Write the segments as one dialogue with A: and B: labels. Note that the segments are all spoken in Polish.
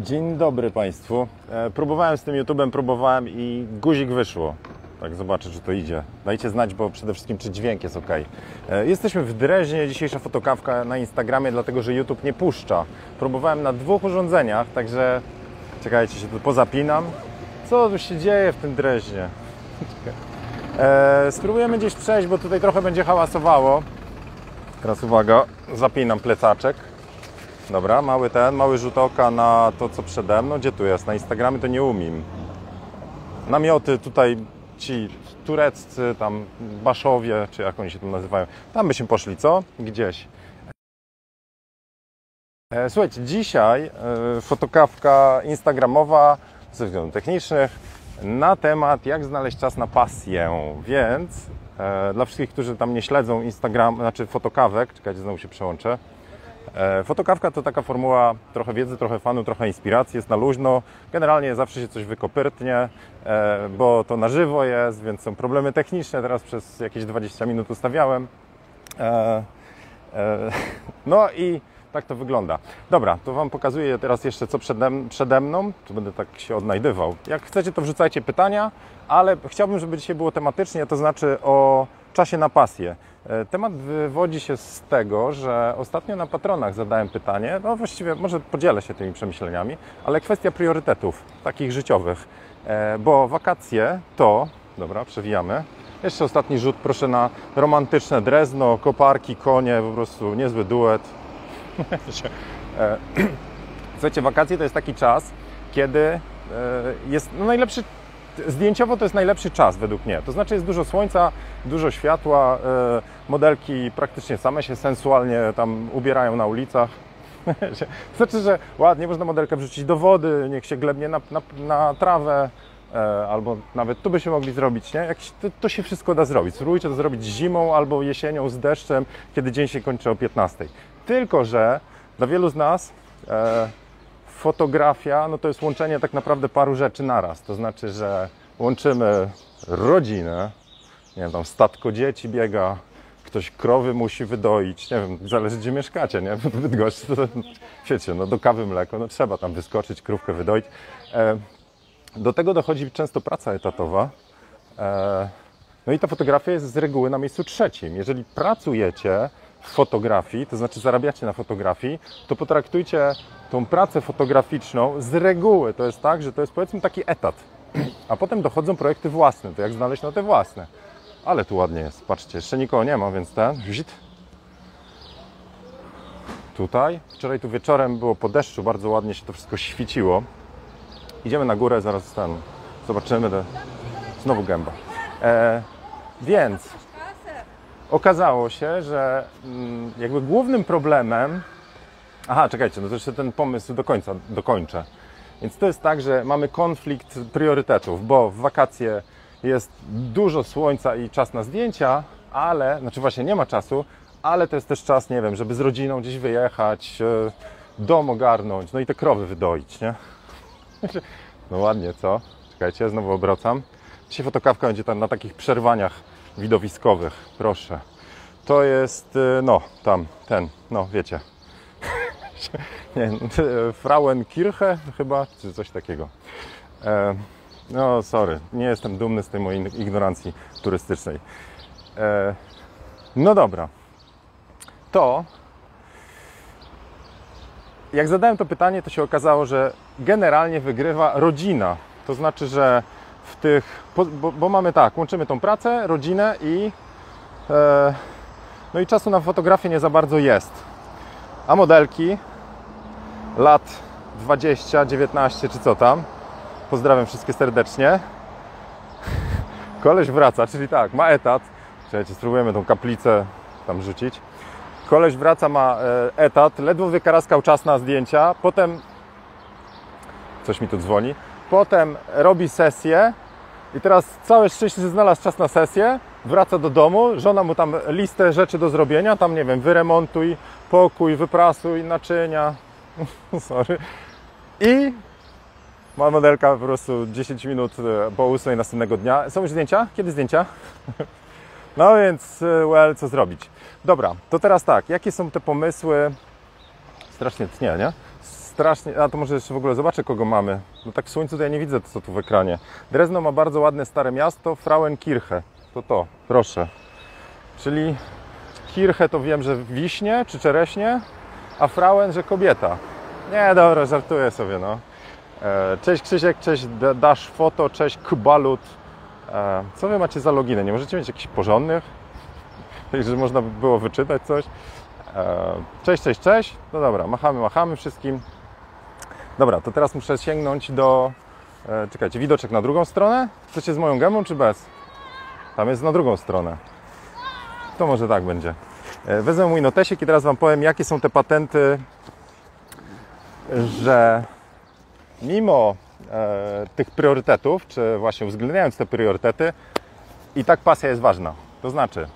A: Dzień dobry Państwu. E, próbowałem z tym YouTube'em, próbowałem i guzik wyszło. Tak, zobaczę, czy to idzie. Dajcie znać, bo przede wszystkim, czy dźwięk jest ok. E, jesteśmy w Dreźnie, dzisiejsza fotokawka na Instagramie, dlatego że YouTube nie puszcza. Próbowałem na dwóch urządzeniach, także czekajcie, się tu pozapinam. Co tu się dzieje w tym Dreźnie? E, spróbujemy gdzieś przejść, bo tutaj trochę będzie hałasowało. Teraz uwaga, zapinam plecaczek. Dobra, mały ten, mały rzut oka na to, co przede mną. Gdzie tu jest? Na Instagramie to nie umiem. Namioty tutaj ci tureccy, tam Baszowie, czy jak oni się tu nazywają. Tam byśmy poszli, co? Gdzieś. E, Słuchajcie, dzisiaj e, fotokawka instagramowa ze względów technicznych na temat jak znaleźć czas na pasję. Więc e, dla wszystkich, którzy tam nie śledzą Instagram, znaczy fotokawek, czekajcie, znowu się przełączę. E, Fotokawka to taka formuła trochę wiedzy, trochę fanu, trochę inspiracji, jest na luźno. Generalnie zawsze się coś wykopyrtnie, e, bo to na żywo jest, więc są problemy techniczne. Teraz przez jakieś 20 minut ustawiałem. E, No i tak to wygląda. Dobra, to Wam pokazuję teraz jeszcze co przede, przede mną. Tu będę tak się odnajdywał. Jak chcecie, to wrzucajcie pytania, ale chciałbym, żeby dzisiaj było tematycznie, to znaczy o czasie na pasję. E, Temat wywodzi się z tego, że ostatnio na patronach zadałem pytanie, no właściwie może podzielę się tymi przemyśleniami, ale kwestia priorytetów takich życiowych, E, bo wakacje to, dobra, przewijamy, jeszcze ostatni rzut, proszę na romantyczne Drezno, koparki, konie, po prostu niezły duet. E, Słuchajcie, wakacje to jest taki czas, kiedy jest no najlepszy, zdjęciowo to jest najlepszy czas według mnie. To znaczy jest dużo słońca, dużo światła, e, modelki praktycznie same się sensualnie tam ubierają na ulicach. Znaczy, że ładnie można modelkę wrzucić do wody, niech się glebnie na, na, na trawę, e, albo nawet tu byśmy mogli zrobić, nie? Jak to, to się wszystko da zrobić. Spróbujcie to zrobić zimą albo jesienią z deszczem, kiedy dzień się kończy o 15. Tylko, że dla wielu z nas e, fotografia no to jest łączenie tak naprawdę paru rzeczy naraz. To znaczy, że łączymy rodzinę, nie wiem, tam statko dzieci biega, ktoś krowy musi wydoić, nie wiem, zależy gdzie mieszkacie, nie? W Bydgoszczy to, wiecie, no do kawy mleko, no trzeba tam wyskoczyć, krówkę wydoić. E, do tego dochodzi często praca etatowa. E, no i ta fotografia jest z reguły na miejscu trzecim. Jeżeli pracujecie fotografii, to znaczy zarabiacie na fotografii, to potraktujcie tą pracę fotograficzną z reguły. To jest tak, że to jest powiedzmy taki etat. A potem dochodzą projekty własne. To jak znaleźć na te własne? Ale tu ładnie jest. Patrzcie, jeszcze nikogo nie ma, więc ten. Wzit. Tutaj. Wczoraj tu wieczorem było po deszczu, bardzo ładnie się to wszystko świeciło. Idziemy na górę, zaraz ten. Zobaczymy. Te... Znowu gęba. E, więc okazało się, że mm, jakby głównym problemem. Aha, czekajcie, no to jeszcze ten pomysł do końca dokończę. Więc to jest tak, że mamy konflikt priorytetów, bo w wakacje jest dużo słońca i czas na zdjęcia, ale, znaczy właśnie nie ma czasu, ale to jest też czas, nie wiem, żeby z rodziną gdzieś wyjechać, e, dom ogarnąć, no i te krowy wydoić, nie? No ładnie, co? Czekajcie, znowu obracam. Dzisiaj fotokawka będzie tam na takich przerwaniach widowiskowych, proszę. To jest, e, no, tam, ten, no, wiecie. Nie, Frauenkirche chyba, czy coś takiego. E, no, sorry, nie jestem dumny z tej mojej ignorancji turystycznej. E, no dobra. To, jak zadałem to pytanie, to się okazało, że generalnie wygrywa rodzina. To znaczy, że tych, bo, bo mamy tak, łączymy tą pracę, rodzinę i e, no i czasu na fotografię nie za bardzo jest. A modelki lat 20, 19 czy co tam, pozdrawiam wszystkie serdecznie. Koleś wraca, czyli tak, ma etat. Czekajcie, spróbujemy tą kaplicę tam rzucić. Koleś wraca, ma e, etat, ledwo wykaraskał czas na zdjęcia, potem coś mi tu dzwoni, potem robi sesję i teraz całe szczęście, znalazł czas na sesję, wraca do domu, żona mu tam listę rzeczy do zrobienia, tam nie wiem, wyremontuj pokój, wyprasuj naczynia, sorry, i ma modelka po prostu 10 minut e, po 8 następnego dnia. Są już zdjęcia? Kiedy zdjęcia? No więc, e, well, co zrobić? Dobra, to teraz tak, jakie są te pomysły? Strasznie tnie, nie? Strasznie. A to może jeszcze w ogóle zobaczę, kogo mamy. No tak w słońcu to ja nie widzę, co tu w ekranie. Drezno ma bardzo ładne stare miasto, Frauenkirche. To to, proszę. Czyli Kirche to wiem, że wiśnie czy czereśnie, a Frauen, że kobieta. Nie, dobra, żartuję sobie, no. E, Cześć Krzysiek, cześć D- Dash Foto, cześć Kubalut. E, Co wy macie za loginy? Nie możecie mieć jakichś porządnych? Żeby można by było wyczytać coś? E, Cześć, cześć, cześć. No dobra, machamy, machamy wszystkim. Dobra, to teraz muszę sięgnąć do... e, Czekajcie, widoczek na drugą stronę? Chcecie z moją gemą czy bez? Tam jest na drugą stronę. To może tak będzie. E, Wezmę mój notesik i teraz Wam powiem, jakie są te patenty, że mimo e, tych priorytetów, czy właśnie uwzględniając te priorytety, i tak pasja jest ważna. To znaczy,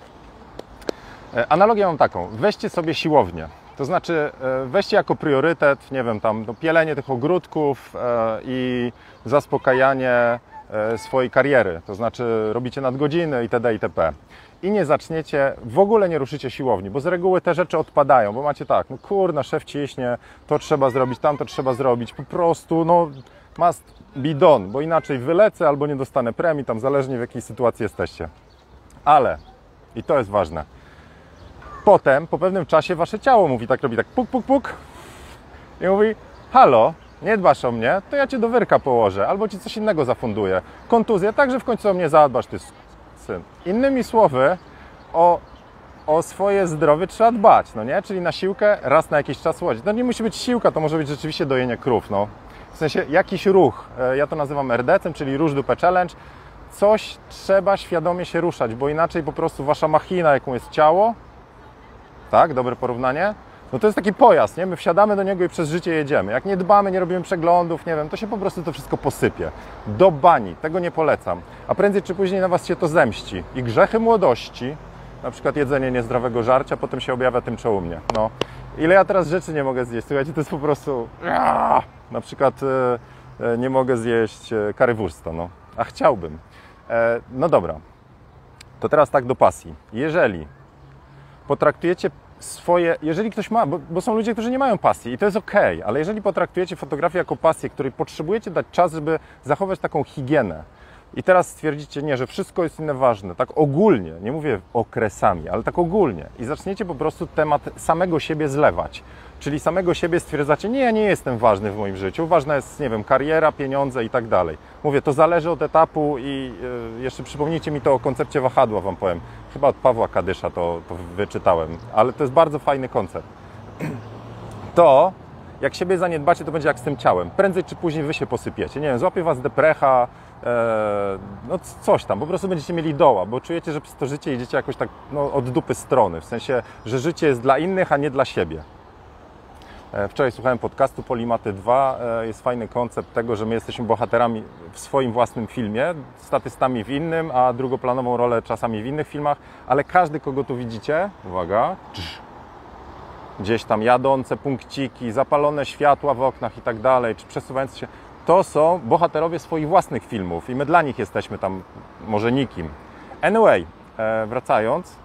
A: e, analogię mam taką, weźcie sobie siłownię. To znaczy, e, weźcie jako priorytet, nie wiem, tam no, pielenie tych ogródków e, i zaspokajanie e, swojej kariery. To znaczy, robicie nadgodziny itd. itp. I nie zaczniecie, w ogóle nie ruszycie siłowni, bo z reguły te rzeczy odpadają, bo macie tak, no kurna, szef ciśnie, to trzeba zrobić, tamto trzeba zrobić, po prostu, no must be done, bo inaczej wylecę albo nie dostanę premii, tam zależnie w jakiej sytuacji jesteście. Ale, i to jest ważne, potem, po pewnym czasie, wasze ciało mówi, tak robi, tak puk, puk, puk i mówi, halo, nie dbasz o mnie, to ja cię do wyrka położę, albo ci coś innego zafunduję. Kontuzję, także w końcu o mnie zadbasz, ty syn. Innymi słowy, o, o swoje zdrowie trzeba dbać, no nie? Czyli na siłkę raz na jakiś czas łodzić. No nie musi być siłka, to może być rzeczywiście dojenie krów, no. W sensie jakiś ruch, e, ja to nazywam RDC, czyli Róż Dupę Challenge. Coś trzeba świadomie się ruszać, bo inaczej po prostu wasza machina, jaką jest ciało, tak, dobre porównanie, no to jest taki pojazd, nie? My wsiadamy do niego i przez życie jedziemy. Jak nie dbamy, nie robimy przeglądów, nie wiem, to się po prostu to wszystko posypie. Do bani, tego nie polecam. A prędzej czy później na Was się to zemści. I grzechy młodości, na przykład jedzenie niezdrowego żarcia, potem się objawia tym, co u mnie. No. Ile ja teraz rzeczy nie mogę zjeść? Słuchajcie, to jest po prostu... Na przykład e, e, nie mogę zjeść e, currywursta, no. A chciałbym. E, no dobra. To teraz tak do pasji. Jeżeli potraktujecie swoje, jeżeli ktoś ma, bo, bo są ludzie, którzy nie mają pasji i to jest ok, ale jeżeli potraktujecie fotografię jako pasję, której potrzebujecie dać czas, żeby zachować taką higienę i teraz stwierdzicie, nie, że wszystko jest inne ważne, tak ogólnie, nie mówię okresami, ale tak ogólnie i zaczniecie po prostu temat samego siebie zlewać, czyli samego siebie stwierdzacie, nie, ja nie jestem ważny w moim życiu, ważna jest, nie wiem, kariera, pieniądze i tak dalej. Mówię, to zależy od etapu i y, jeszcze przypomnijcie mi to o koncepcie wahadła, Wam powiem. Chyba od Pawła Kadysza to, to wyczytałem, ale to jest bardzo fajny koncept. To, jak siebie zaniedbacie, to będzie jak z tym ciałem. Prędzej czy później Wy się posypiecie. Nie wiem, złapie Was deprecha, e, no coś tam. Po prostu będziecie mieli doła, bo czujecie, że przez to życie idziecie jakoś tak no, od dupy strony. W sensie, że życie jest dla innych, a nie dla siebie. E, Wczoraj słuchałem podcastu Polimaty 2. E, Jest fajny koncept tego, że my jesteśmy bohaterami w swoim własnym filmie, statystami w innym, a drugoplanową rolę czasami w innych filmach, ale każdy, kogo tu widzicie, uwaga, gdzieś tam jadące punkciki, zapalone światła w oknach i tak dalej, czy przesuwające się, to są bohaterowie swoich własnych filmów i my dla nich jesteśmy tam może nikim. Anyway, e, wracając,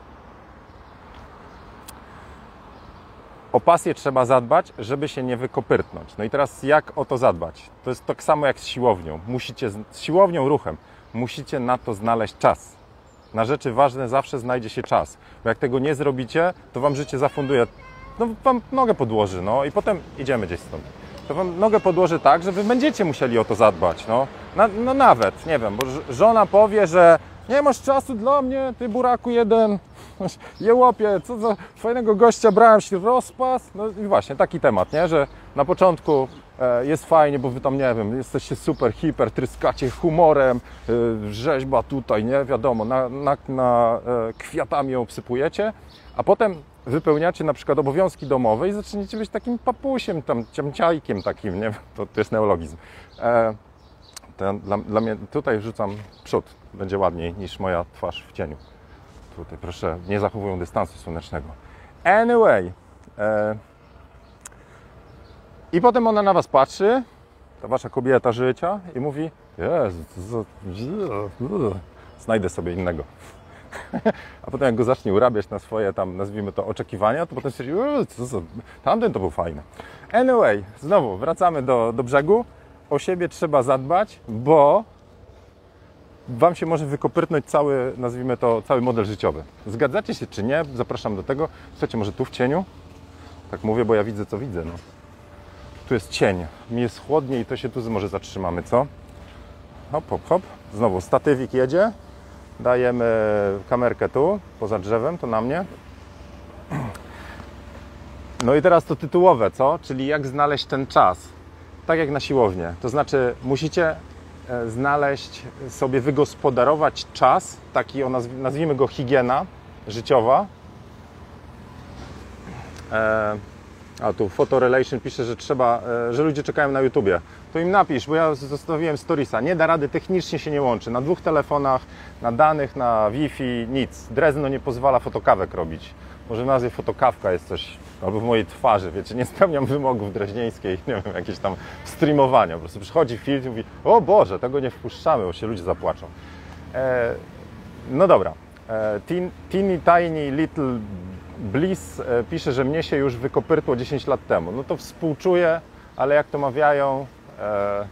A: o pasję trzeba zadbać, żeby się nie wykopyrtnąć. No i teraz jak o to zadbać? To jest tak samo jak z siłownią. Musicie, z siłownią, ruchem, musicie na to znaleźć czas. Na rzeczy ważne zawsze znajdzie się czas. Bo jak tego nie zrobicie, to wam życie zafunduje, no wam nogę podłoży, no i potem idziemy gdzieś stąd. To wam nogę podłoży tak, że wy będziecie musieli o to zadbać, no. Na, no nawet, nie wiem, bo żona powie, że nie masz czasu dla mnie, ty buraku jeden, jełopie, co za fajnego gościa brałem się rozpas. No i właśnie, taki temat, nie? Że na początku e, jest fajnie, bo wy tam, nie wiem, jesteście super, hiper, tryskacie humorem, e, rzeźba tutaj, nie? Wiadomo, na, na, na e, kwiatami ją obsypujecie, a potem wypełniacie na przykład obowiązki domowe i zaczniecie być takim papusiem, tam ciamciajkiem takim, nie? To, to jest neologizm. E, dla, dla mnie tutaj wrzucam przód, będzie ładniej niż moja twarz w cieniu. Tutaj proszę, nie zachowują dystansu słonecznego. Anyway. E, I potem ona na was patrzy, ta wasza kobieta życia i mówi Jezu, znajdę sobie innego. A potem jak go zacznie urabiać na swoje tam, nazwijmy to, oczekiwania, to potem stwierdzi, "O, co, co, tamten to był fajny. Anyway, znowu wracamy do, do brzegu. O siebie trzeba zadbać, bo Wam się może wykopyrtnąć cały, nazwijmy to, cały model życiowy. Zgadzacie się czy nie? Zapraszam do tego. Słuchajcie, może tu w cieniu? Tak mówię, bo ja widzę, co widzę. No. Tu jest cień. Mi jest chłodniej i to się tu może zatrzymamy, co? Hop, hop, hop. Znowu statywik jedzie. Dajemy kamerkę tu, poza drzewem, to na mnie. No i teraz to tytułowe, co? Czyli jak znaleźć ten czas. Tak jak na siłownię. To znaczy, musicie znaleźć sobie, wygospodarować czas, taki, o nazw- nazwijmy go higiena życiowa. E, a tu Photorelation pisze, że trzeba, e, że ludzie czekają na YouTubie. To im napisz, bo ja zostawiłem storiesa. Nie da rady, technicznie się nie łączy. Na dwóch telefonach, na danych, na Wi-Fi, nic. Drezno nie pozwala fotokawek robić. Może w nazwie fotokawka jest coś, albo w mojej twarzy, wiecie, nie spełniam wymogów dreźnieńskiej, nie wiem, jakieś tam streamowania. Po prostu przychodzi film i mówi, o Boże, tego nie wpuszczamy, bo się ludzie zapłaczą. E, no dobra. E, Teen, teeny Tiny Little Bliss e, pisze, że mnie się już wykopyrtło 10 lat temu. No to współczuję, ale jak to mawiają, e,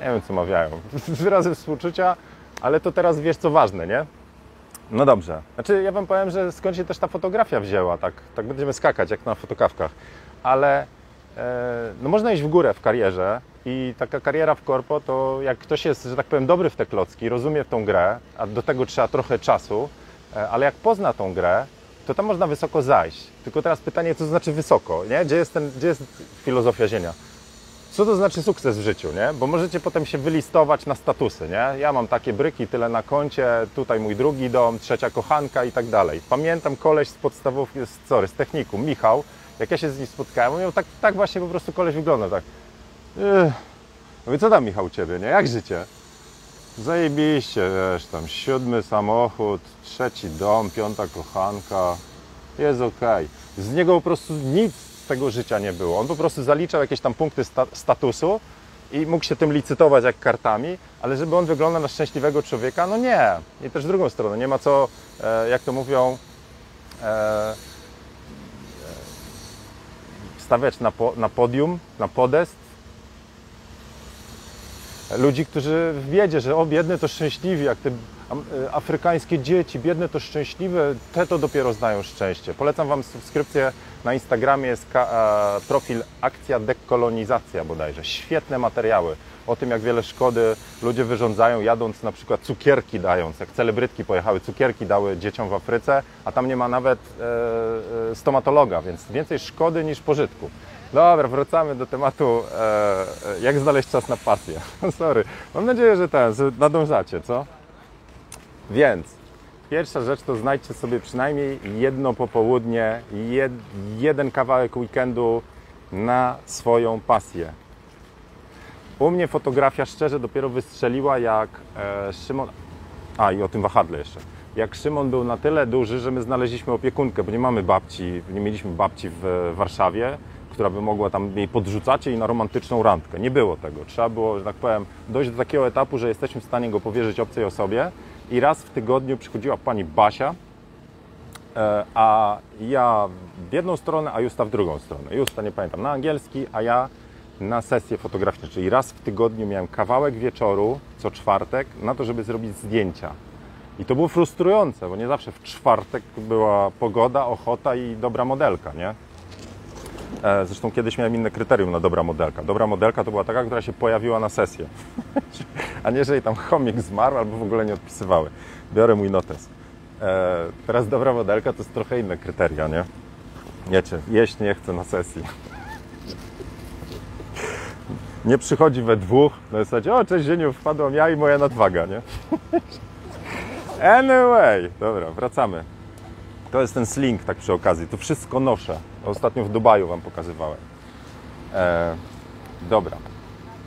A: nie wiem co mawiają, wyrazy współczucia, ale to teraz wiesz co ważne, nie? No dobrze. Znaczy ja Wam powiem, że skąd się też ta fotografia wzięła, tak, tak będziemy skakać jak na fotokawkach, ale e, no można iść w górę w karierze i taka kariera w korpo to jak ktoś jest, że tak powiem, dobry w te klocki, rozumie tą grę, a do tego trzeba trochę czasu, e, ale jak pozna tą grę, to tam można wysoko zajść. Tylko teraz pytanie, co to znaczy wysoko, nie? Gdzie jest, ten, gdzie jest filozofia zienia? Co to znaczy sukces w życiu, nie? Bo możecie potem się wylistować na statusy, nie? Ja mam takie bryki, tyle na koncie, tutaj mój drugi dom, trzecia kochanka i tak dalej. Pamiętam koleś z podstawówki, sorry, z techniku, Michał, jak ja się z nim spotkałem, miał tak, tak właśnie po prostu koleś wygląda, tak. Ech. Mówię, co tam Michał Ciebie, nie? Jak życie? Zajebiście, wiesz, tam siódmy samochód, trzeci dom, piąta kochanka, jest okej. Z niego po prostu nic tego życia nie było. On po prostu zaliczał jakieś tam punkty sta statusu i mógł się tym licytować jak kartami, ale żeby on wyglądał na szczęśliwego człowieka, no nie. I też drugą stronę, nie ma co, e, jak to mówią, e, stawiać na, po, na podium, na podest ludzi, którzy w że o biedne to szczęśliwi, jak e, afrykańskie dzieci, biedne to szczęśliwe, te to dopiero znają szczęście. Polecam Wam subskrypcję na Instagramie, jest profil Akcja Dekolonizacja bodajże. Świetne materiały o tym, jak wiele szkody ludzie wyrządzają, jadąc na przykład cukierki dając, jak celebrytki pojechały, cukierki dały dzieciom w Afryce, a tam nie ma nawet e, e, stomatologa, więc więcej szkody niż pożytku. Dobra, wracamy do tematu, e, e, jak znaleźć czas na pasję. Sorry, mam nadzieję, że ten, że nadążacie, co? Więc pierwsza rzecz to znajdźcie sobie przynajmniej jedno popołudnie, jed, jeden kawałek weekendu na swoją pasję. U mnie fotografia szczerze dopiero wystrzeliła jak e, Szymon. A i o tym wahadle jeszcze. Jak Szymon był na tyle duży, że my znaleźliśmy opiekunkę, bo nie mamy babci, nie mieliśmy babci w Warszawie, która by mogła tam jej podrzucać i na romantyczną randkę. Nie było tego. Trzeba było, że tak powiem, dojść do takiego etapu, że jesteśmy w stanie go powierzyć obcej osobie. I raz w tygodniu przychodziła pani Basia, e, a ja w jedną stronę, a Justa w drugą stronę. Justa, nie pamiętam, na angielski, a ja na sesję fotograficzną. Czyli raz w tygodniu miałem kawałek wieczoru, co czwartek, na to, żeby zrobić zdjęcia. I to było frustrujące, bo nie zawsze w czwartek była pogoda, ochota i dobra modelka, nie? E, Zresztą kiedyś miałem inne kryterium na dobra modelka. Dobra modelka to była taka, która się pojawiła na sesję. A nie, że jej tam chomik zmarł albo w ogóle nie odpisywały. Biorę mój notes. E, teraz dobra modelka to jest trochę inne kryteria, nie? Wiecie, jeść nie chcę na sesji. Nie przychodzi we dwóch, na zasadzie, o cześć Zieniu, wpadłam ja i moja nadwaga, nie? Anyway, dobra, wracamy. To jest ten sling, tak przy okazji. To wszystko noszę. Ostatnio w Dubaju Wam pokazywałem. E, dobra.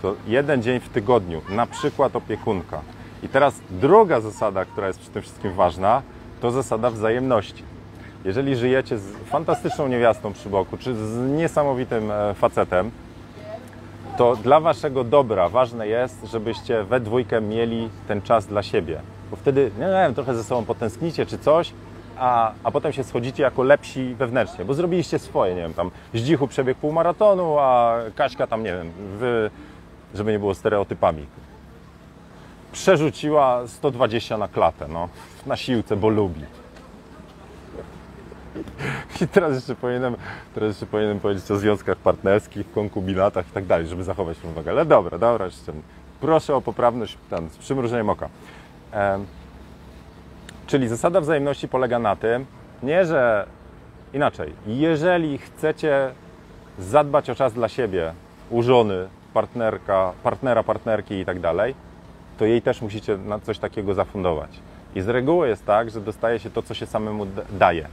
A: To jeden dzień w tygodniu, na przykład opiekunka. I teraz druga zasada, która jest przy tym wszystkim ważna, to zasada wzajemności. Jeżeli żyjecie z fantastyczną niewiastą przy boku, czy z niesamowitym e, facetem, to dla Waszego dobra ważne jest, żebyście we dwójkę mieli ten czas dla siebie. bo wtedy, nie wiem, trochę ze sobą potęsknicie czy coś, a, a potem się schodzicie jako lepsi wewnętrznie, bo zrobiliście swoje, nie wiem, tam Zdzichu przebiegł półmaratonu, a Kaśka tam, nie wiem, wy, żeby nie było stereotypami, przerzuciła 120 na klatę, no, na siłce, bo lubi. I teraz jeszcze powinienem, teraz jeszcze powinienem powiedzieć o związkach partnerskich, konkubinatach i tak dalej, żeby zachować równowagę. Ale dobra, dobra, jeszcze proszę o poprawność tam, z przymrużeniem oka. Em, czyli zasada wzajemności polega na tym, nie że inaczej, jeżeli chcecie zadbać o czas dla siebie, u żony, partnerka, partnera, partnerki i tak dalej, to jej też musicie na coś takiego zafundować. I z reguły jest tak, że dostaje się to, co się samemu da- daje.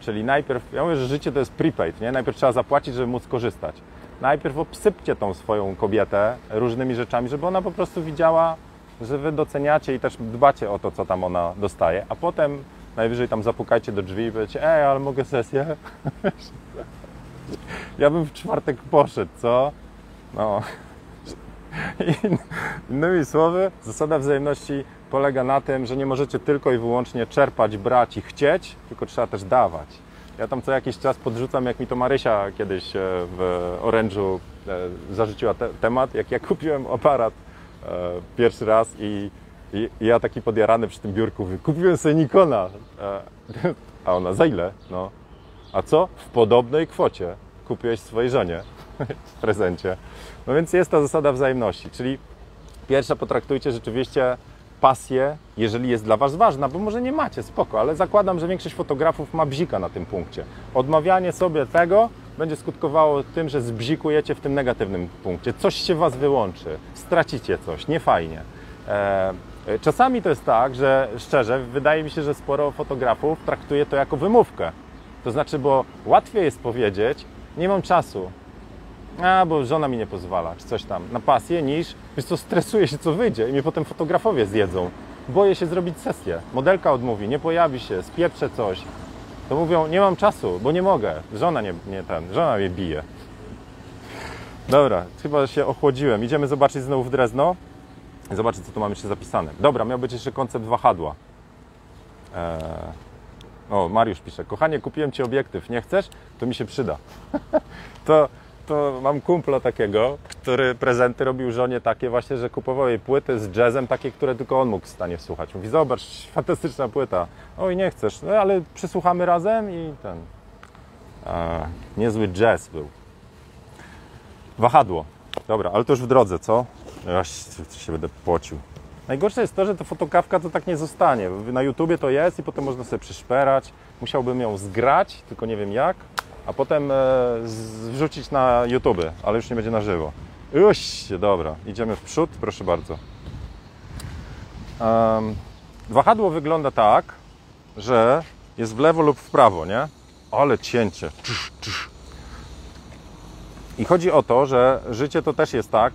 A: Czyli najpierw, ja mówię, że życie to jest prepaid, nie? Najpierw trzeba zapłacić, żeby móc korzystać. Najpierw obsypcie tą swoją kobietę różnymi rzeczami, żeby ona po prostu widziała, że wy doceniacie i też dbacie o to, co tam ona dostaje, a potem najwyżej tam zapukajcie do drzwi i powiecie, ej, ale mogę sesję? ja bym w czwartek poszedł, co? No. In- Innymi słowy, zasada wzajemności polega na tym, że nie możecie tylko i wyłącznie czerpać, brać i chcieć, tylko trzeba też dawać. Ja tam co jakiś czas podrzucam, jak mi to Marysia kiedyś e, w Orange'u e, zarzuciła te, temat, jak ja kupiłem aparat pierwszy raz i, i, ja taki podjarany przy tym biurku, kupiłem sobie Nikona. E, a ona, za ile? No. A co? W podobnej kwocie kupiłeś swojej żonie w prezencie. No więc jest ta zasada wzajemności, czyli pierwsza potraktujcie rzeczywiście pasję, jeżeli jest dla Was ważna, bo może nie macie, spoko, ale zakładam, że większość fotografów ma bzika na tym punkcie. Odmawianie sobie tego będzie skutkowało tym, że zbzikujecie w tym negatywnym punkcie. Coś się Was wyłączy, stracicie coś, niefajnie. E, czasami to jest tak, że szczerze, wydaje mi się, że sporo fotografów traktuje to jako wymówkę. To znaczy, bo łatwiej jest powiedzieć, nie mam czasu, a, bo żona mi nie pozwala, czy coś tam, na pasję, niż, wiesz co, stresuję się, co wyjdzie i mnie potem fotografowie zjedzą. Boję się zrobić sesję. Modelka odmówi, nie pojawi się, spieprzę coś. To mówią, nie mam czasu, bo nie mogę. Żona nie, nie ten, żona mnie bije. Dobra, chyba się ochłodziłem. Idziemy zobaczyć znowu w Drezno. Zobaczyć, co tu mamy jeszcze zapisane. Dobra, miał być jeszcze koncept wahadła. Eee... O, Mariusz pisze, kochanie, kupiłem Ci obiektyw, nie chcesz? To mi się przyda. to, to mam kumpla takiego, który prezenty robił żonie takie właśnie, że kupował jej płyty z jazzem, takie, które tylko on mógł w stanie słuchać. Mówi, zobacz, fantastyczna płyta. Oj, nie chcesz, no ale przysłuchamy razem i ten... A, niezły jazz był. Wahadło. Dobra, ale to już w drodze, co? Aż się będę pocił. Najgorsze jest to, że ta fotokawka to tak nie zostanie. Na YouTubie to jest i potem można sobie przyszperać. Musiałbym ją zgrać, tylko nie wiem jak, a potem e, wrzucić na YouTube, ale już nie będzie na żywo. Uś, dobra, idziemy w przód, proszę bardzo. Em, wahadło wygląda tak, że jest w lewo lub w prawo, nie? Ale cięcie. I chodzi o to, że życie to też jest tak,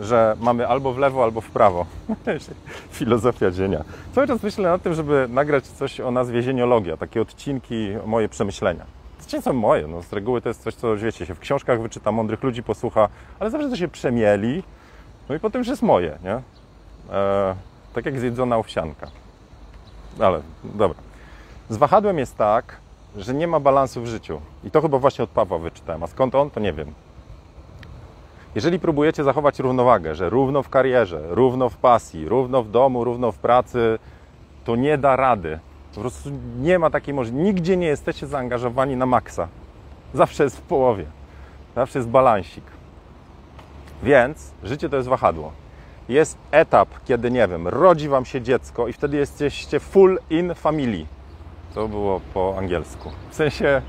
A: że mamy albo w lewo, albo w prawo. Filozofia dzienia. Cały czas myślę nad tym, żeby nagrać coś o nazwie zieniologia, takie odcinki, moje przemyślenia. Nie są moje, no, z reguły to jest coś, co wiecie, się w książkach wyczyta, mądrych ludzi posłucha, ale zawsze to się przemieli, no i potem już jest moje, nie? E, tak jak zjedzona owsianka. Ale, dobra. Z wahadłem jest tak, że nie ma balansu w życiu. I to chyba właśnie od Pawła wyczytałem. A skąd on, to nie wiem. Jeżeli próbujecie zachować równowagę, że równo w karierze, równo w pasji, równo w domu, równo w pracy, to nie da rady. Po prostu nie ma takiej możliwości. Nigdzie nie jesteście zaangażowani na maksa. Zawsze jest w połowie. Zawsze jest balansik. Więc życie to jest wahadło. Jest etap, kiedy, nie wiem, rodzi wam się dziecko i wtedy jesteście full in family. To było po angielsku. W sensie,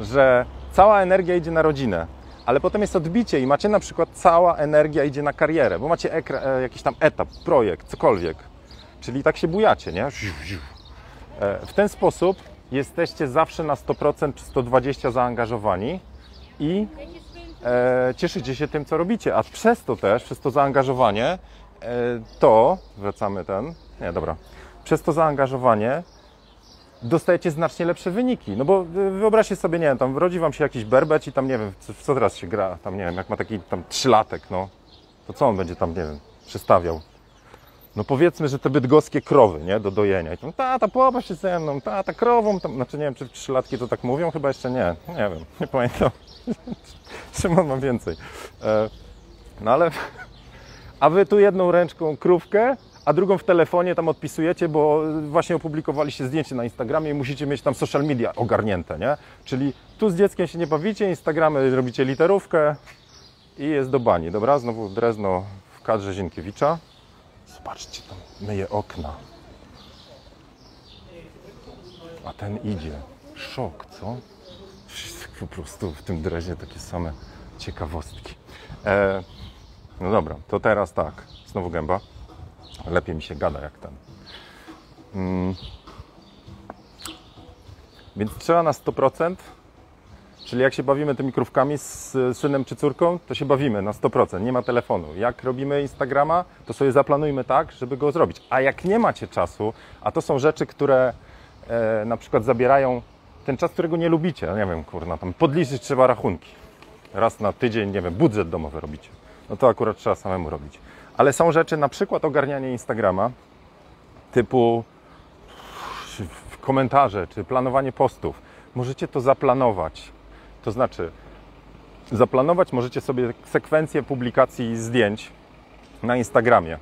A: że cała energia idzie na rodzinę, ale potem jest odbicie i macie na przykład cała energia idzie na karierę, bo macie e, jakiś tam etap, projekt, cokolwiek. Czyli tak się bujacie, nie? E, W ten sposób jesteście zawsze na 100% czy 120% zaangażowani i e, cieszycie się tym, co robicie. A przez to też, przez to zaangażowanie, e, to, wracamy ten, nie, dobra, przez to zaangażowanie dostajecie znacznie lepsze wyniki. No bo wyobraźcie sobie, nie wiem, tam rodzi wam się jakiś berbeć i tam, nie wiem, co, co teraz się gra, tam, nie wiem, jak ma taki tam trzylatek, no, to co on będzie tam, nie wiem, przystawiał? No powiedzmy, że te bydgoskie krowy, nie, do dojenia. I tam, tata, popatrz się ze mną, tata, krową, tam, znaczy nie wiem, czy trzylatki to tak mówią, chyba jeszcze nie, nie wiem, nie pamiętam. Szymon ma więcej. E, no ale, a wy tu jedną ręczką krówkę, a drugą w telefonie tam odpisujecie, bo właśnie opublikowaliście zdjęcie na Instagramie i musicie mieć tam social media ogarnięte, nie? Czyli tu z dzieckiem się nie bawicie, Instagramy robicie literówkę i jest do bani. Dobra, znowu Drezno w kadrze Zienkiewicza. Zobaczcie, tam myje okna. A ten idzie. Szok, co? Po prostu w tym drezie takie same ciekawostki. E, no dobra, to teraz tak. Znowu gęba. Lepiej mi się gada jak ten. Mm. Więc trzeba na 100%, czyli jak się bawimy tymi krówkami z synem czy córką, to się bawimy na 100%, nie ma telefonu. Jak robimy Instagrama, to sobie zaplanujmy tak, żeby go zrobić. A jak nie macie czasu, a to są rzeczy, które e, na przykład zabierają ten czas, którego nie lubicie, nie wiem, kurna, tam podliczyć trzeba rachunki. Raz na tydzień, nie wiem, budżet domowy robicie. No to akurat trzeba samemu robić. Ale są rzeczy, na przykład ogarnianie Instagrama, typu komentarze czy planowanie postów. Możecie to zaplanować. To znaczy, zaplanować możecie sobie sekwencję publikacji zdjęć na Instagramie.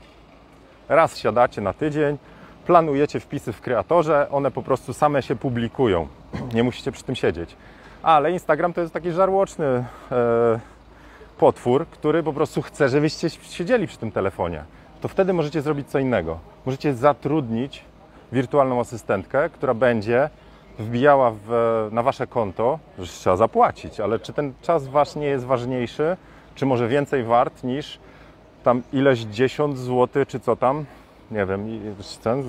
A: Raz siadacie na tydzień, planujecie wpisy w kreatorze, one po prostu same się publikują. Nie musicie przy tym siedzieć. Ale Instagram to jest taki żarłoczny e, potwór, który po prostu chce, żebyście siedzieli przy tym telefonie. To wtedy możecie zrobić co innego. Możecie zatrudnić wirtualną asystentkę, która będzie wbijała w, na wasze konto, że trzeba zapłacić, ale czy ten czas wasz nie jest ważniejszy, czy może więcej wart niż tam ileś 10 zł, czy co tam, nie wiem, ten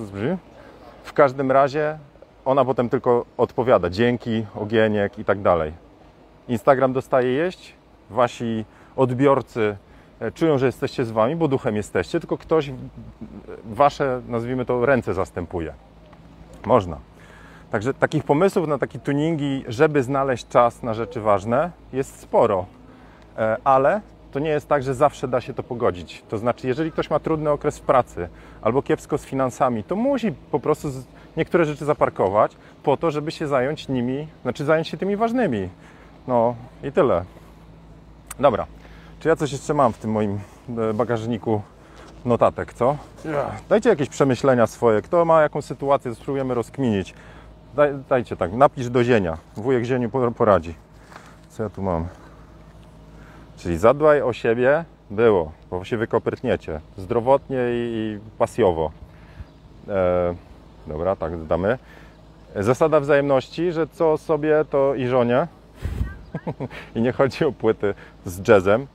A: W każdym razie ona potem tylko odpowiada dzięki, ogieniek i tak dalej. Instagram dostaje jeść, wasi odbiorcy e, czują, że jesteście z wami, bo duchem jesteście, tylko ktoś wasze, nazwijmy to, ręce zastępuje. Można. Także takich pomysłów na takie tuningi, żeby znaleźć czas na rzeczy ważne, jest sporo. E, ale to nie jest tak, że zawsze da się to pogodzić. To znaczy, jeżeli ktoś ma trudny okres w pracy albo kiepsko z finansami, to musi po prostu niektóre rzeczy zaparkować po to, żeby się zająć nimi, znaczy zająć się tymi ważnymi. No i tyle. Dobra. Czy ja coś jeszcze mam w tym moim e, bagażniku notatek, co? Dajcie jakieś przemyślenia swoje. Kto ma jakąś sytuację, spróbujemy rozkminić. Daj, dajcie tak, napisz do zienia. Wujek zieniu poradzi. Co ja tu mam? Czyli zadbaj o siebie było, bo się wykoprytniecie. Zdrowotnie i, pasjowo. E, dobra, tak damy. Zasada wzajemności, że co sobie, to i żonie. I nie chodzi o płyty z jazzem.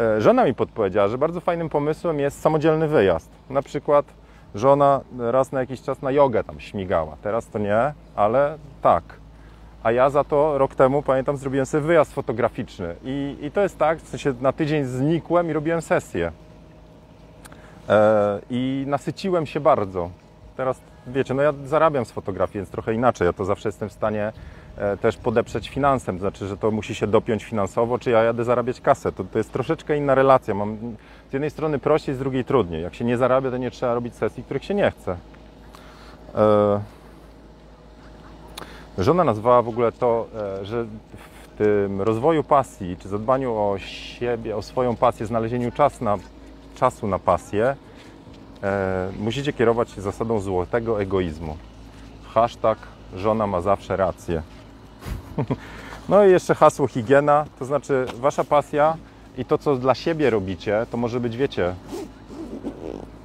A: E, żona mi podpowiedziała, że bardzo fajnym pomysłem jest samodzielny wyjazd. Na przykład żona raz na jakiś czas na jogę tam śmigała. Teraz to nie, ale tak. A ja za to rok temu, pamiętam, zrobiłem sobie wyjazd fotograficzny. I, i to jest tak, w sensie na tydzień znikłem i robiłem sesję. E, I nasyciłem się bardzo. Teraz, wiecie, no ja zarabiam z fotografii, więc trochę inaczej. Ja to zawsze jestem w stanie E, też podeprzeć finansem, znaczy, że to musi się dopiąć finansowo, czy ja jadę zarabiać kasę. To, to jest troszeczkę inna relacja. Mam jednej strony prościej, z drugiej trudniej. Jak się nie zarabia, to nie trzeba robić sesji, których się nie chce. E, żona nazwała w ogóle to, e, że w tym rozwoju pasji, czy zadbaniu o siebie, o swoją pasję, znalezieniu czas na, czasu na pasję, musicie kierować się zasadą złotego egoizmu. Hashtag żona ma zawsze rację. No i jeszcze hasło higiena, to znaczy wasza pasja i to, co dla siebie robicie, to może być, wiecie,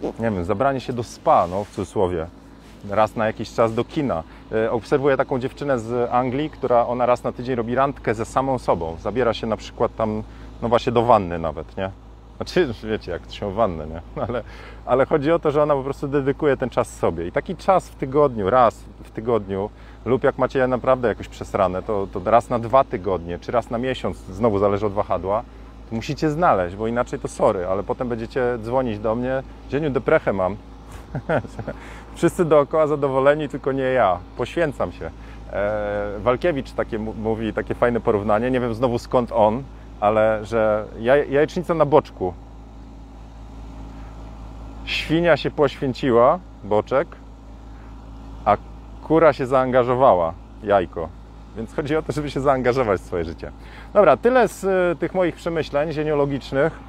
A: nie wiem, zabranie się do spa, no w cudzysłowie, raz na jakiś czas do kina. E, obserwuję taką dziewczynę z Anglii, która ona raz na tydzień robi randkę ze samą sobą. Zabiera się na przykład tam, no właśnie do wanny nawet, nie? Znaczy, wiecie, jak się wannę, nie? Ale, ale chodzi o to, że ona po prostu dedykuje ten czas sobie. I taki czas w tygodniu, raz w tygodniu, lub jak macie naprawdę jakoś przesrane, to, to raz na dwa tygodnie, czy raz na miesiąc, znowu zależy od wahadła, to musicie znaleźć, bo inaczej to sorry, ale potem będziecie dzwonić do mnie, dzieniu deprechę mam. Wszyscy dookoła zadowoleni, tylko nie ja. Poświęcam się. E, Walkiewicz takie mówi, takie fajne porównanie, nie wiem znowu skąd on, ale że jaj, jajecznica na boczku. świnia się poświęciła, boczek, a kura się zaangażowała, jajko. Więc chodzi o to, żeby się zaangażować w swoje życie. Dobra, tyle z y, tych moich przemyśleń zieniologicznych.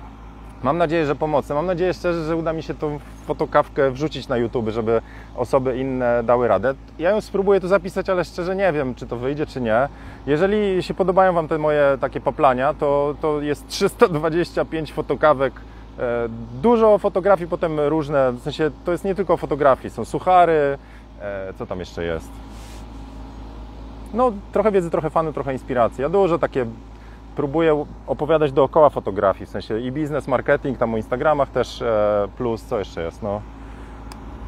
A: Mam nadzieję, że pomocne. Mam nadzieję szczerze, że uda mi się tą fotokawkę wrzucić na YouTube, żeby osoby inne dały radę. Ja ją spróbuję tu zapisać, ale szczerze nie wiem, czy to wyjdzie, czy nie. Jeżeli się podobają Wam te moje takie paplania, to, to jest 325 fotokawek. E, dużo fotografii, potem różne, w sensie to jest nie tylko fotografii, są suchary, e, co tam jeszcze jest? No, trochę wiedzy, trochę fanu, trochę inspiracji. Ja dużo takie próbuję opowiadać dookoła fotografii, w sensie i biznes, marketing, tam o Instagramach też e, plus, co jeszcze jest, no,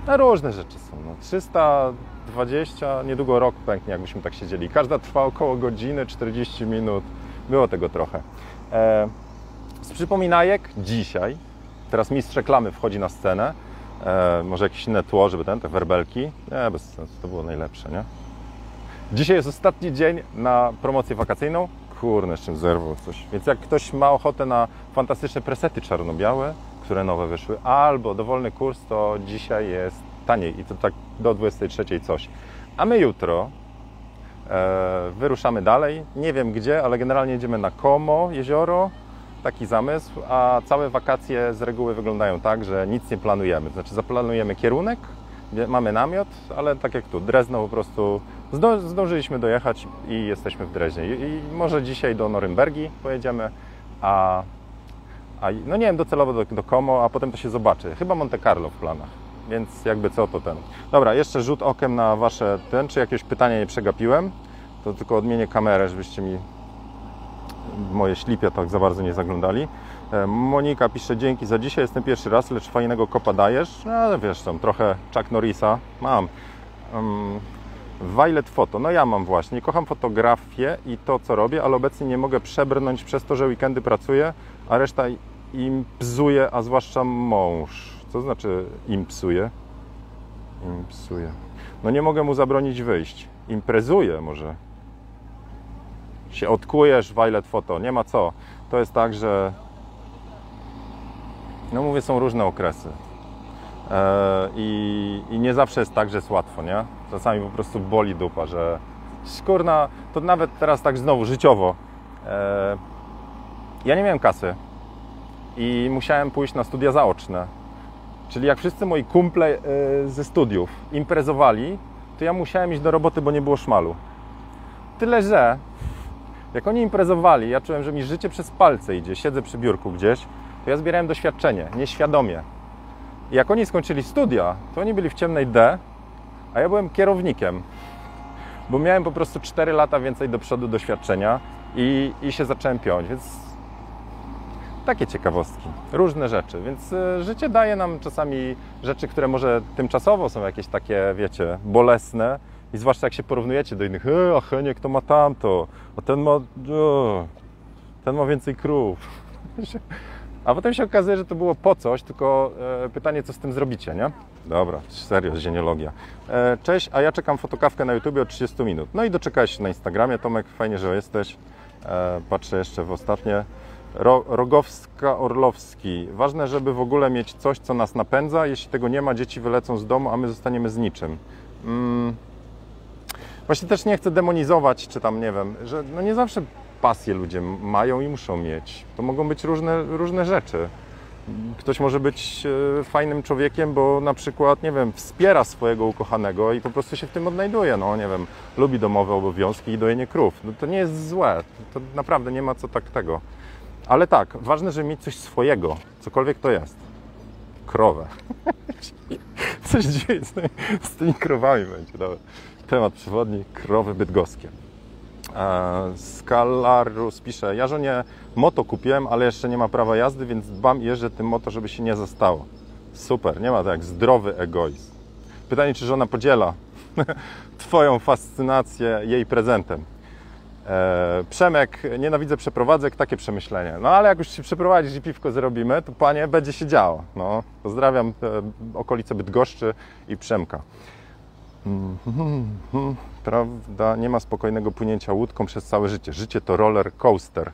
A: no różne rzeczy są, no, 320, niedługo rok pęknie, jakbyśmy tak siedzieli. Każda trwa około godziny, 40 minut, było tego trochę. E, z przypominajek dzisiaj, teraz mistrz reklamy wchodzi na scenę, e, może jakieś inne tło, żeby ten, te werbelki, nie, bez sensu, to było najlepsze, nie? Dzisiaj jest ostatni dzień na promocję wakacyjną, kurne, z czym zerwał coś. Więc jak ktoś ma ochotę na fantastyczne presety czarno-białe, które nowe wyszły, albo dowolny kurs, to dzisiaj jest taniej i to tak do 23 coś. A my jutro e, wyruszamy dalej. Nie wiem gdzie, ale generalnie jedziemy na Como, jezioro. Taki zamysł, a całe wakacje z reguły wyglądają tak, że nic nie planujemy. Znaczy zaplanujemy kierunek, mamy namiot, ale tak jak tu, Drezno po prostu zdo, zdążyliśmy dojechać i jesteśmy w Dreźnie. I, I, może dzisiaj do Norymbergi pojedziemy, a, a no nie wiem, docelowo do, do Como, a potem to się zobaczy. Chyba Monte Carlo w planach, więc jakby co to ten. Dobra, jeszcze rzut okiem na Wasze ten, czy jakieś pytania nie przegapiłem, to tylko odmienię kamerę, żebyście mi moje ślipia tak za bardzo nie zaglądali. E, Monika pisze, dzięki za dzisiaj, jestem pierwszy raz, lecz fajnego kopa dajesz. No ale wiesz, tam trochę Chuck Norrisa mam. Violet Photo, no ja mam właśnie, kocham fotografię i to co robię, ale obecnie nie mogę przebrnąć przez to, że weekendy pracuję, a reszta im psuje, a zwłaszcza mąż. Co znaczy im psuje? Im psuje. No nie mogę mu zabronić wyjść. Imprezuje może. Się odkujesz, Violet Photo, nie ma co. To jest tak, że no mówię, są różne okresy. E, I, I, nie zawsze jest tak, że jest łatwo, nie? Czasami po prostu boli dupa, że szkurna, to nawet teraz tak znowu życiowo. E, ja nie miałem kasy i musiałem pójść na studia zaoczne. Czyli jak wszyscy moi kumple e, ze studiów imprezowali, to ja musiałem iść do roboty, bo nie było szmalu. Tyle, że jak oni imprezowali, ja czułem, że mi życie przez palce idzie, siedzę przy biurku gdzieś, to ja zbierałem doświadczenie, nieświadomie. Jak oni skończyli studia, to oni byli w ciemnej D, a ja byłem kierownikiem, bo miałem po prostu 4 lata więcej do przodu doświadczenia i, i się zacząłem piąć, więc takie ciekawostki, różne rzeczy. Więc y, życie daje nam czasami rzeczy, które może tymczasowo są jakieś takie, wiecie, bolesne i zwłaszcza jak się porównujecie do innych, e, a Heniek to ma tamto, a ten ma, ten ma więcej krów. A potem się okazuje, że to było po coś, tylko e, pytanie, co z tym zrobicie, nie? Dobra, serio, zieniologia. E, cześć, a ja czekam fotokawkę na YouTube od 30 minut. No i doczekałeś się na Instagramie, Tomek, fajnie, że jesteś. E, patrzę jeszcze w ostatnie. Ro, Rogowska Orlowski. Ważne, żeby w ogóle mieć coś, co nas napędza. Jeśli tego nie ma, dzieci wylecą z domu, a my zostaniemy z niczym. Mm. Właśnie też nie chcę demonizować, czy tam nie wiem, że no nie zawsze pasje ludzie mają i muszą mieć. To mogą być różne, różne rzeczy. Ktoś może być e, fajnym człowiekiem, bo na przykład, nie wiem, wspiera swojego ukochanego i po prostu się w tym odnajduje. No, nie wiem, lubi domowe obowiązki i dojenie krów. No, to nie jest złe. To naprawdę nie ma co tak tego. Ale tak, ważne, żeby mieć coś swojego, cokolwiek to jest. Krowę. Coś dzieje z tymi, krowami będzie. Dobra. Temat przewodni, krowy bydgoskie. Scalarus pisze, ja żonie moto kupiłem, ale jeszcze nie ma prawa jazdy, więc dbam i jeżdżę tym moto, żeby się nie zastało. Super, nie ma tak, zdrowy egoizm. Pytanie, czy żona podziela Twoją fascynację jej prezentem. E, Przemek, nienawidzę przeprowadzek, takie przemyślenie. No ale jak już się przeprowadzisz i piwko zrobimy, to panie, będzie się działo. No, pozdrawiam okolice Bydgoszczy i Przemka. Prawda, nie ma spokojnego płynięcia łódką przez całe życie. Życie to roller coaster.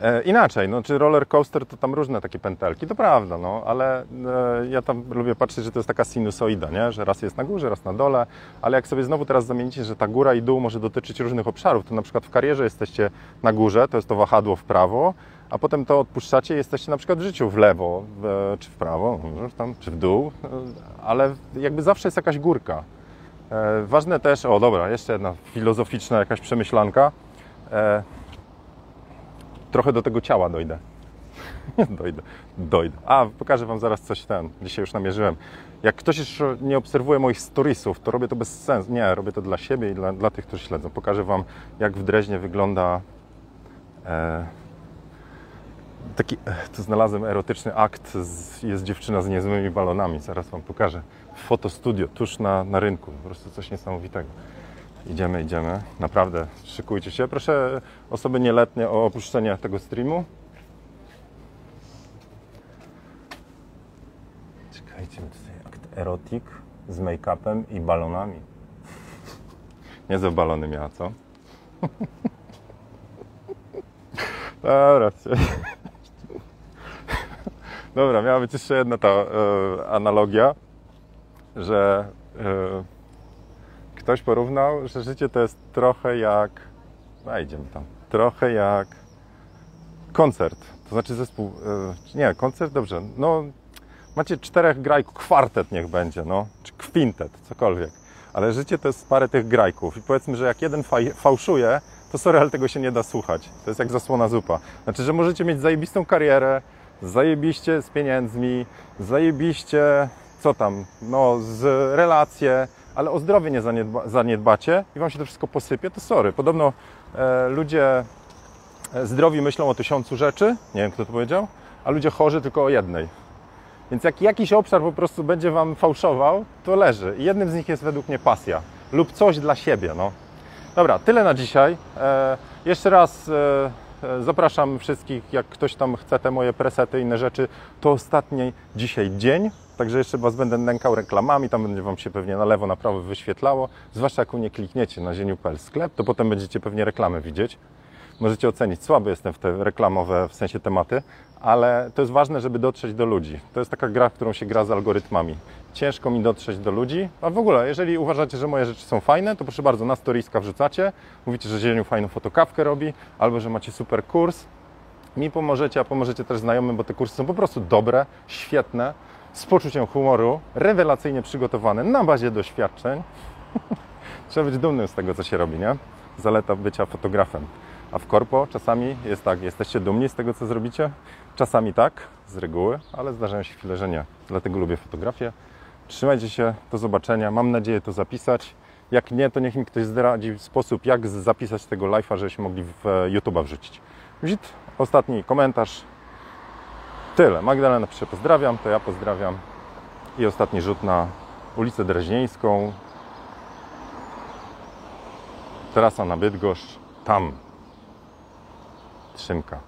A: E, inaczej, no, czy roller coaster to tam różne takie pętelki, to prawda, no, ale e, ja tam lubię patrzeć, że to jest taka sinusoida, nie? że raz jest na górze, raz na dole, ale jak sobie znowu teraz zamienicie, że ta góra i dół może dotyczyć różnych obszarów, to na przykład w karierze jesteście na górze, to jest to wahadło w prawo, a potem to odpuszczacie i jesteście na przykład w życiu w lewo, w, czy w prawo, tam, czy w dół, e, ale jakby zawsze jest jakaś górka. E, ważne też, o dobra, jeszcze jedna filozoficzna jakaś przemyślanka. E, trochę do tego ciała dojdę. dojdę, dojdę. A, pokażę Wam zaraz coś ten. Dzisiaj już namierzyłem. Jak ktoś jeszcze nie obserwuje moich storiesów, to robię to bez sensu. Nie, robię to dla siebie i dla, dla tych, którzy śledzą. Pokażę Wam, jak w Dreźnie wygląda e, taki, e, tu znalazłem erotyczny akt. Z, jest dziewczyna z niezłymi balonami. Zaraz Wam pokażę. Fotostudio, tuż na, na rynku. Po prostu coś niesamowitego. Idziemy, idziemy. Naprawdę, szykujcie się. Proszę osoby nieletnie o opuszczenie tego streamu. Czekajcie, tutaj akt erotik z make-upem i balonami. Niezłe balony miała, co? Dobra. Dobra, miała być jeszcze jedna ta e, analogia, że e, ktoś porównał, że życie to jest trochę jak. No idziemy tam. Trochę jak koncert. To znaczy zespół. e, Nie, koncert dobrze. No, macie czterech grajków, kwartet niech będzie, no, czy kwintet, cokolwiek. Ale życie to jest parę tych grajków. I powiedzmy, że jak jeden fałszuje, to sorry, ale tego się nie da słuchać. To jest jak zasłona zupa. Znaczy, że możecie mieć zajebistą karierę, zajebiście z pieniędzmi, zajebiście, co tam, no, z relacje, ale o zdrowie nie zaniedba, zaniedbacie i wam się to wszystko posypie, to sorry. Podobno e, ludzie e, zdrowi myślą o tysiącu rzeczy, nie wiem kto to powiedział, a ludzie chorzy tylko o jednej. Więc jak jakiś obszar po prostu będzie wam fałszował, to leży. I jednym z nich jest według mnie pasja lub coś dla siebie. No. Dobra, tyle na dzisiaj. E, jeszcze raz e, e, zapraszam wszystkich, jak ktoś tam chce te moje presety inne rzeczy, to ostatni dzisiaj dzień. Także jeszcze Was będę nękał reklamami, tam będzie Wam się pewnie na lewo, na prawo wyświetlało. Zwłaszcza jak u mnie klikniecie na zieniu.pl sklep, to potem będziecie pewnie reklamy widzieć. Możecie ocenić, słaby jestem w te reklamowe, w sensie tematy, ale to jest ważne, żeby dotrzeć do ludzi. To jest taka gra, w którą się gra z algorytmami. Ciężko mi dotrzeć do ludzi, a w ogóle, jeżeli uważacie, że moje rzeczy są fajne, to proszę bardzo, na storiska wrzucacie, mówicie, że Zieniu fajną fotokawkę robi, albo że macie super kurs, mi pomożecie, a pomożecie też znajomym, bo te kursy są po prostu dobre, świetne, z poczuciem humoru, rewelacyjnie przygotowane, na bazie doświadczeń. Trzeba być dumnym z tego, co się robi, nie? Zaleta bycia fotografem. A w korpo czasami jest tak, jesteście dumni z tego, co zrobicie? Czasami tak, z reguły, ale zdarzają się chwile, że nie. Dlatego lubię fotografię. Trzymajcie się, do zobaczenia. Mam nadzieję to zapisać. Jak nie, to niech mi ktoś zdradzi sposób, jak zapisać tego live'a, żebyśmy mogli w e, YouTube'a wrzucić. Wizit, ostatni komentarz. Tyle. Magdalena pisze pozdrawiam, to ja pozdrawiam. I ostatni rzut na ulicę Dreźnieńską. Trasa na Bydgoszcz. Tam. Trzymka.